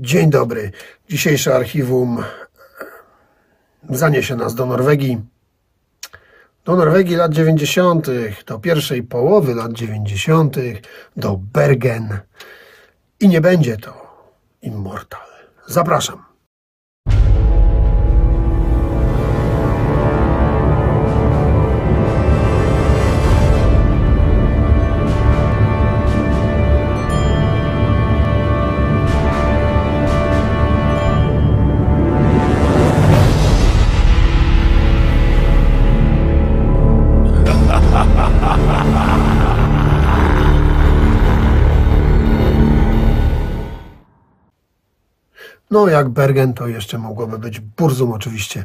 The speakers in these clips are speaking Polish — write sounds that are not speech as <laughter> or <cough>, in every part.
Dzień dobry. Dzisiejsze archiwum zaniesie nas do Norwegii. Do Norwegii lat 90., do pierwszej połowy lat 90., do Bergen. I nie będzie to Immortal. Zapraszam. No, jak Bergen, to jeszcze mogłoby być Burzum oczywiście,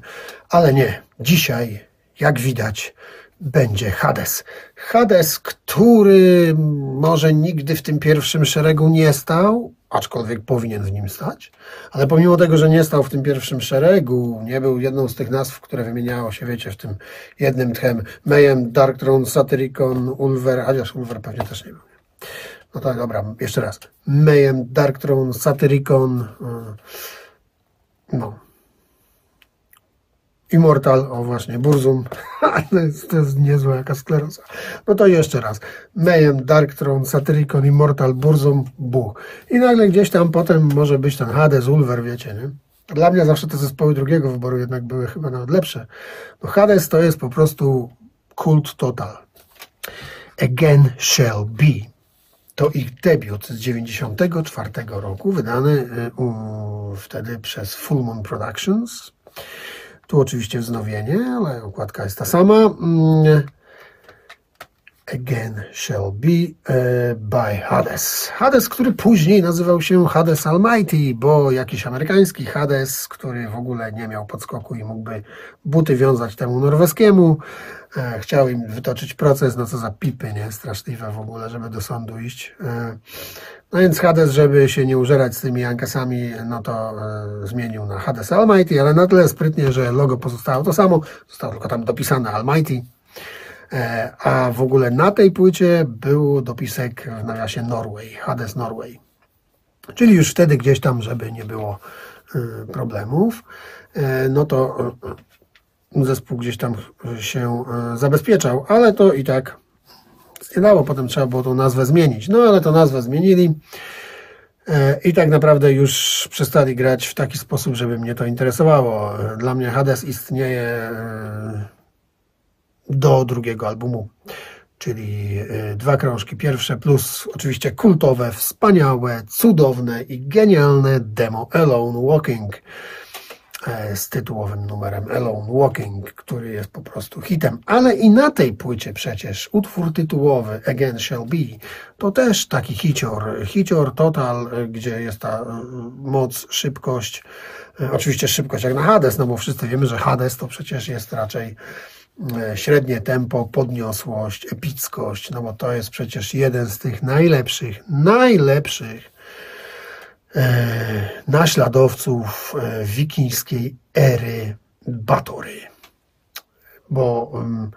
ale nie. Dzisiaj, jak widać, będzie Hades. Hades, który może nigdy w tym pierwszym szeregu nie stał, aczkolwiek powinien w nim stać, ale pomimo tego, że nie stał w tym pierwszym szeregu, nie był jedną z tych nazw, które wymieniało się, wiecie, w tym jednym tchem Mayhem, Darkthrone, Satyricon, Ulver, chociaż Ulver pewnie też nie był. No tak, dobra, jeszcze raz. Mayhem, Darkthrone, Satyricon, y, no. Immortal, o właśnie, Burzum, <laughs> to jest, to jest niezła jaka skleroza. No to jeszcze raz. Mayhem, Darkthrone, Satyricon, Immortal, Burzum, Bu. I nagle gdzieś tam potem może być ten Hades, Ulver, wiecie, nie? Dla mnie zawsze te zespoły drugiego wyboru jednak były chyba nawet lepsze. No Hades to jest po prostu kult total. Again Shall Be. To ich debiut z 94 roku, wydany y, wtedy przez Full Moon Productions. Tu oczywiście wznowienie, ale okładka jest ta sama. Again Shall Be e, by Hades. Hades, który później nazywał się Hades Almighty, bo jakiś amerykański Hades, który w ogóle nie miał podskoku i mógłby buty wiązać temu norweskiemu, e, chciał im wytoczyć proces, no co za pipy, nie? Straszliwe w ogóle, żeby do sądu iść. E, no więc Hades, żeby się nie użerać z tymi Jankasami, no to zmienił na Hades Almighty, ale na tyle sprytnie, że logo pozostało to samo, zostało tylko tam dopisane Almighty. E, a w ogóle na tej płycie był dopisek w nawiasie Norway, Hades Norway. Czyli już wtedy gdzieś tam, żeby nie było e, problemów, e, no to zespół gdzieś tam się zabezpieczał, ale to i tak nie dało. Potem trzeba było tą nazwę zmienić. No ale to nazwę zmienili. I tak naprawdę już przestali grać w taki sposób, żeby mnie to interesowało. Dla mnie Hades istnieje do drugiego albumu. Czyli y, dwa krążki pierwsze, plus oczywiście kultowe, wspaniałe, cudowne i genialne demo Alone Walking e, z tytułowym numerem Alone Walking, który jest po prostu hitem. Ale i na tej płycie przecież utwór tytułowy Again Shall Be to też taki hicior, hicior total, gdzie jest ta y, moc, szybkość, oczywiście szybkość jak na Hades, no bo wszyscy wiemy, że Hades to przecież jest raczej średnie tempo, podniosłość, epickość, no bo to jest przecież jeden z tych najlepszych, najlepszych e, naśladowców e, wikińskiej ery Batory. Bo um,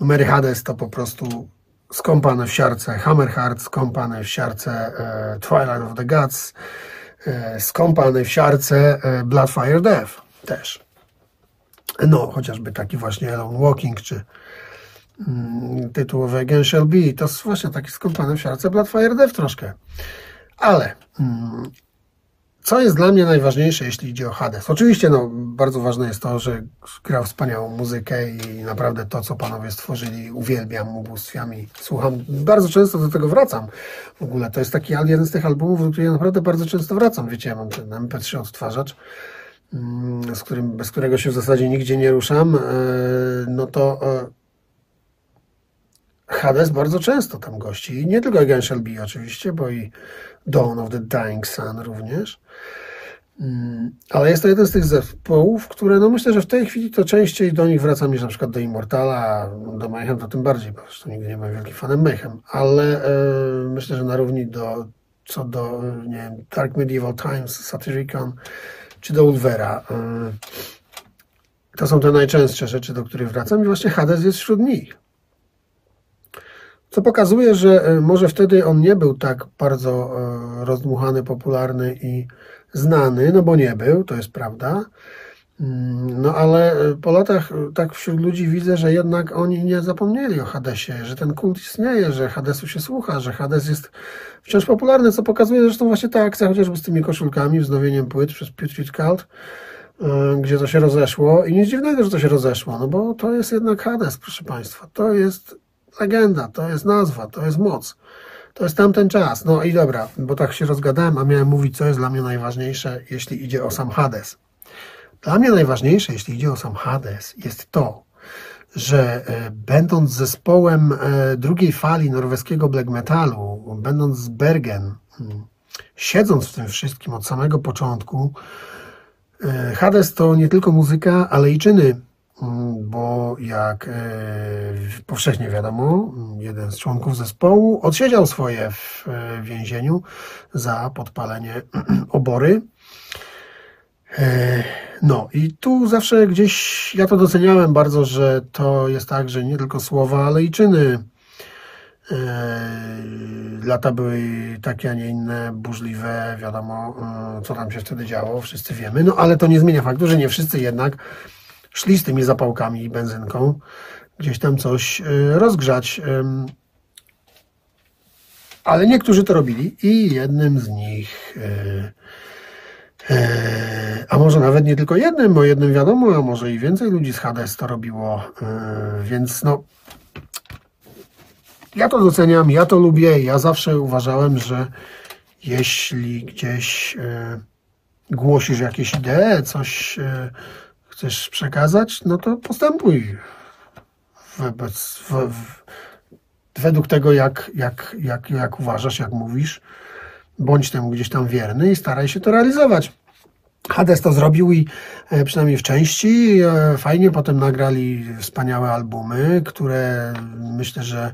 numery Hades to po prostu skąpane w siarce Hammerheart, skąpane w siarce e, Twilight of the Gods, e, skąpane w siarce e, Bloodfire Death też. No, chociażby taki właśnie Elon Walking, czy mm, tytułowy Again Shall Be, to jest właśnie taki skąpany w siarce Bloodfire Death troszkę. Ale mm, co jest dla mnie najważniejsze, jeśli idzie o Hades? Oczywiście no, bardzo ważne jest to, że grał wspaniałą muzykę i naprawdę to, co panowie stworzyli, uwielbiam ubóstwiami. Słucham, bardzo często do tego wracam. W ogóle to jest taki jeden z tych albumów, do których naprawdę bardzo często wracam. Wiecie, ja mam ten MP3 odtwarzacz z którym, bez którego się w zasadzie nigdzie nie ruszam, e, no to e, Hades bardzo często tam gości. I nie tylko Again Shall Be oczywiście, bo i Dawn of the Dying Sun również. Mm, ale jest to jeden z tych zespołów, które no myślę, że w tej chwili to częściej do nich wracam niż na przykład do Immortala, do Mayhem to tym bardziej, bo zresztą nigdy nie byłem wielkim fanem Mayhem, ale e, myślę, że na równi do, co do nie wiem, Dark Medieval Times, Satyricon, czy do Ulvera. To są te najczęstsze rzeczy, do których wracam i właśnie Hades jest wśród nich. Co pokazuje, że e, może wtedy on nie był tak bardzo e, rozdmuchany, popularny i znany, no bo nie był, to jest prawda. Mm, no ale e, po latach tak wśród ludzi widzę, że jednak oni nie zapomnieli o Hadesie, że ten kult istnieje, że Hadesu się słucha, że Hades jest wciąż popularny, co pokazuje zresztą właśnie ta akcja chociażby z tymi koszulkami, wznowieniem płyt przez Putrid Cult, gdzie to się rozeszło i nic dziwnego, że to się rozeszło, no bo to jest jednak Hades, proszę Państwa, to jest legenda, to jest nazwa, to jest moc. To jest tamten czas. No i dobra, bo tak się rozgadałem, a miałem mówić, co jest dla mnie najważniejsze, jeśli idzie o sam Hades. Dla mnie najważniejsze, jeśli idzie o sam Hades, jest to, że e, będąc zespołem e, drugiej fali norweskiego black metalu, będąc z Bergen, hmm, siedząc w tym wszystkim od samego początku, e, Hades to nie tylko muzyka, ale i czyny Mm, bo jak powszechnie wiadomo, jeden z członków zespołu odsiedział swoje w więzieniu za podpalenie <clears throat> obory. E, no i tu zawsze gdzieś ja to doceniałem bardzo, że to jest tak, że nie tylko słowa, ale i czyny. Lata były takie, a nie inne, burzliwe, wiadomo, co tam się wtedy działo, wszyscy wiemy, no ale to nie zmienia faktu, że nie wszyscy jednak szli z tymi zapałkami i benzynką gdzieś tam coś y, rozgrzać. Ale niektórzy to robili i jednym z nich, a może nawet nie tylko jednym, bo jednym wiadomo, a może i więcej ludzi z Hades to robiło, więc no ja to doceniam, ja to lubię, ja zawsze uważałem, że jeśli gdzieś głosisz jakieś idee, coś chcesz przekazać, no to postępuj wobec, w, w, według tego, jak, jak, jak, jak uważasz, jak mówisz. Bądź temu gdzieś tam wierny i staraj się to realizować. Hades to zrobił i e, przynajmniej w części e, fajnie potem nagrali wspaniałe albumy, które myślę, że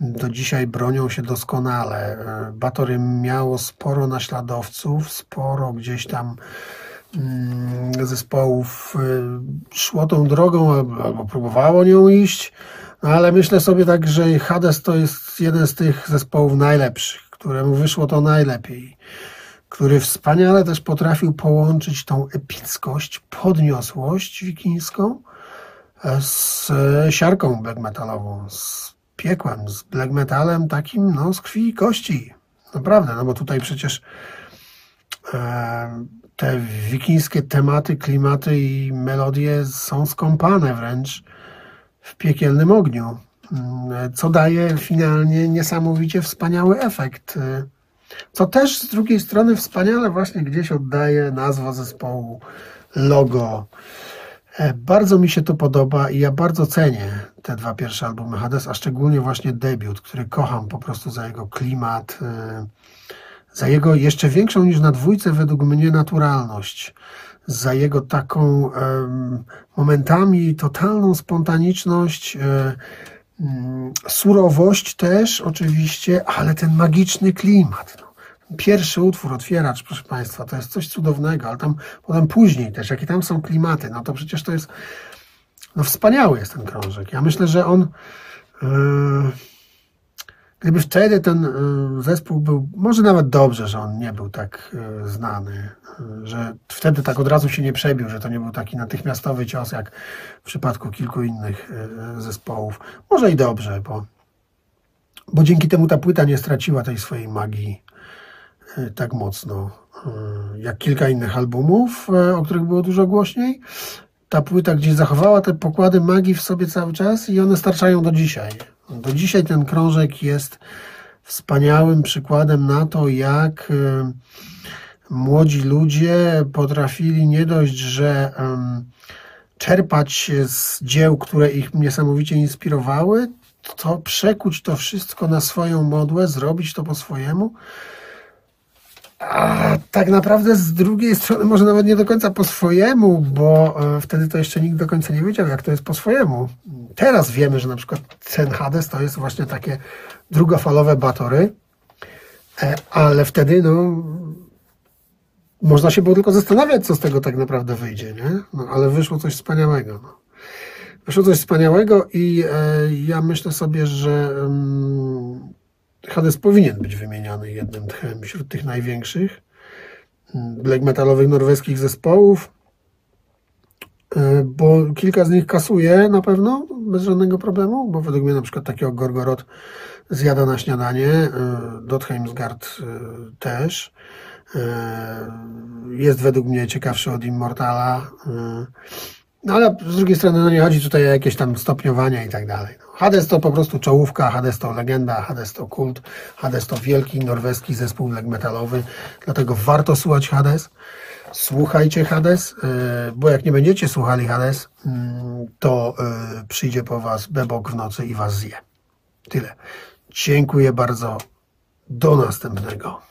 do dzisiaj bronią się doskonale. E, Batory miało sporo naśladowców, sporo gdzieś tam Mm, zespołów szło tą drogą albo próbowało nią iść, no ale myślę sobie tak, że Hades to jest jeden z tych zespołów najlepszych, któremu wyszło to najlepiej, który wspaniale też potrafił połączyć tą epickość, podniosłość wikińską e, z siarką black metalową, z piekłem, z black metalem takim no, z krwi i kości. Naprawdę, no bo tutaj przecież e, te wikińskie tematy, klimaty i melodie są skąpane wręcz w piekielnym ogniu, co daje finalnie niesamowicie wspaniały efekt. Co też z drugiej strony wspaniale właśnie gdzieś oddaje nazwa zespołu, logo. E, bardzo mi się to podoba i ja bardzo cenię te dwa pierwsze albumy Hades, a szczególnie właśnie debiut, który kocham po prostu za jego klimat, e, za jego jeszcze większą niż na dwójce według mnie naturalność, za jego taką momentami totalną spontaniczność, e, mm, surowość też oczywiście, ale ten magiczny klimat. No. Pierwszy utwór, otwieracz, proszę Państwa, to jest coś cudownego, ale tam potem później też, jakie tam są klimaty, no to przecież to jest, no wspaniały jest ten krążek. Ja myślę, że on yy, Gdyby wtedy ten y, zespół był, może nawet dobrze, że on nie był tak y, znany, y, że wtedy tak od razu się nie przebił, że to nie był taki natychmiastowy cios, jak w przypadku kilku innych zespołów. Może i dobrze, bo, bo dzięki temu ta płyta nie straciła tej swojej magii tak mocno, jak kilka innych albumów, o których było dużo głośniej. Ta płyta gdzieś zachowała te pokłady magii w sobie cały czas i one starczają do dzisiaj. Do dzisiaj ten krążek jest wspaniałym przykładem na to, jak y, młodzi ludzie potrafili nie dość, że czerpać z dzieł, które ich niesamowicie inspirowały, to przekuć to wszystko na swoją modłę, zrobić to po swojemu a tak naprawdę z drugiej strony może nawet nie do końca po swojemu, bo e, wtedy to jeszcze nikt do końca nie wiedział, jak to jest po swojemu. Teraz wiemy, że na przykład ten Hades to jest właśnie takie drugofalowe batory, e, ale wtedy no, można się było tylko zastanawiać, co z tego tak naprawdę wyjdzie, nie? No, ale wyszło coś wspaniałego. No. Wyszło coś wspaniałego i e, ja myślę sobie, że mm, Hades powinien być wymieniany jednym tchem wśród tych największych mm, black metalowych norweskich zespołów, e, bo kilka z nich kasuje na pewno bez żadnego problemu, bo według mnie na przykład takiego Gorgorod zjada na śniadanie, e, Dotheimsgard też. Jest według mnie ciekawszy od Immortala. No ale z drugiej strony no nie chodzi tutaj o jakieś tam stopniowania i tak dalej. Hades to po prostu czołówka, Hades to legenda, Hades to kult, Hades to wielki norweski zespół leg metalowy, dlatego warto słuchać Hades. Słuchajcie Hades, e, bo jak nie będziecie słuchali Hades, mm, to e, przyjdzie po was bebok w nocy i was zje. Tyle. Dziękuję bardzo. Do następnego.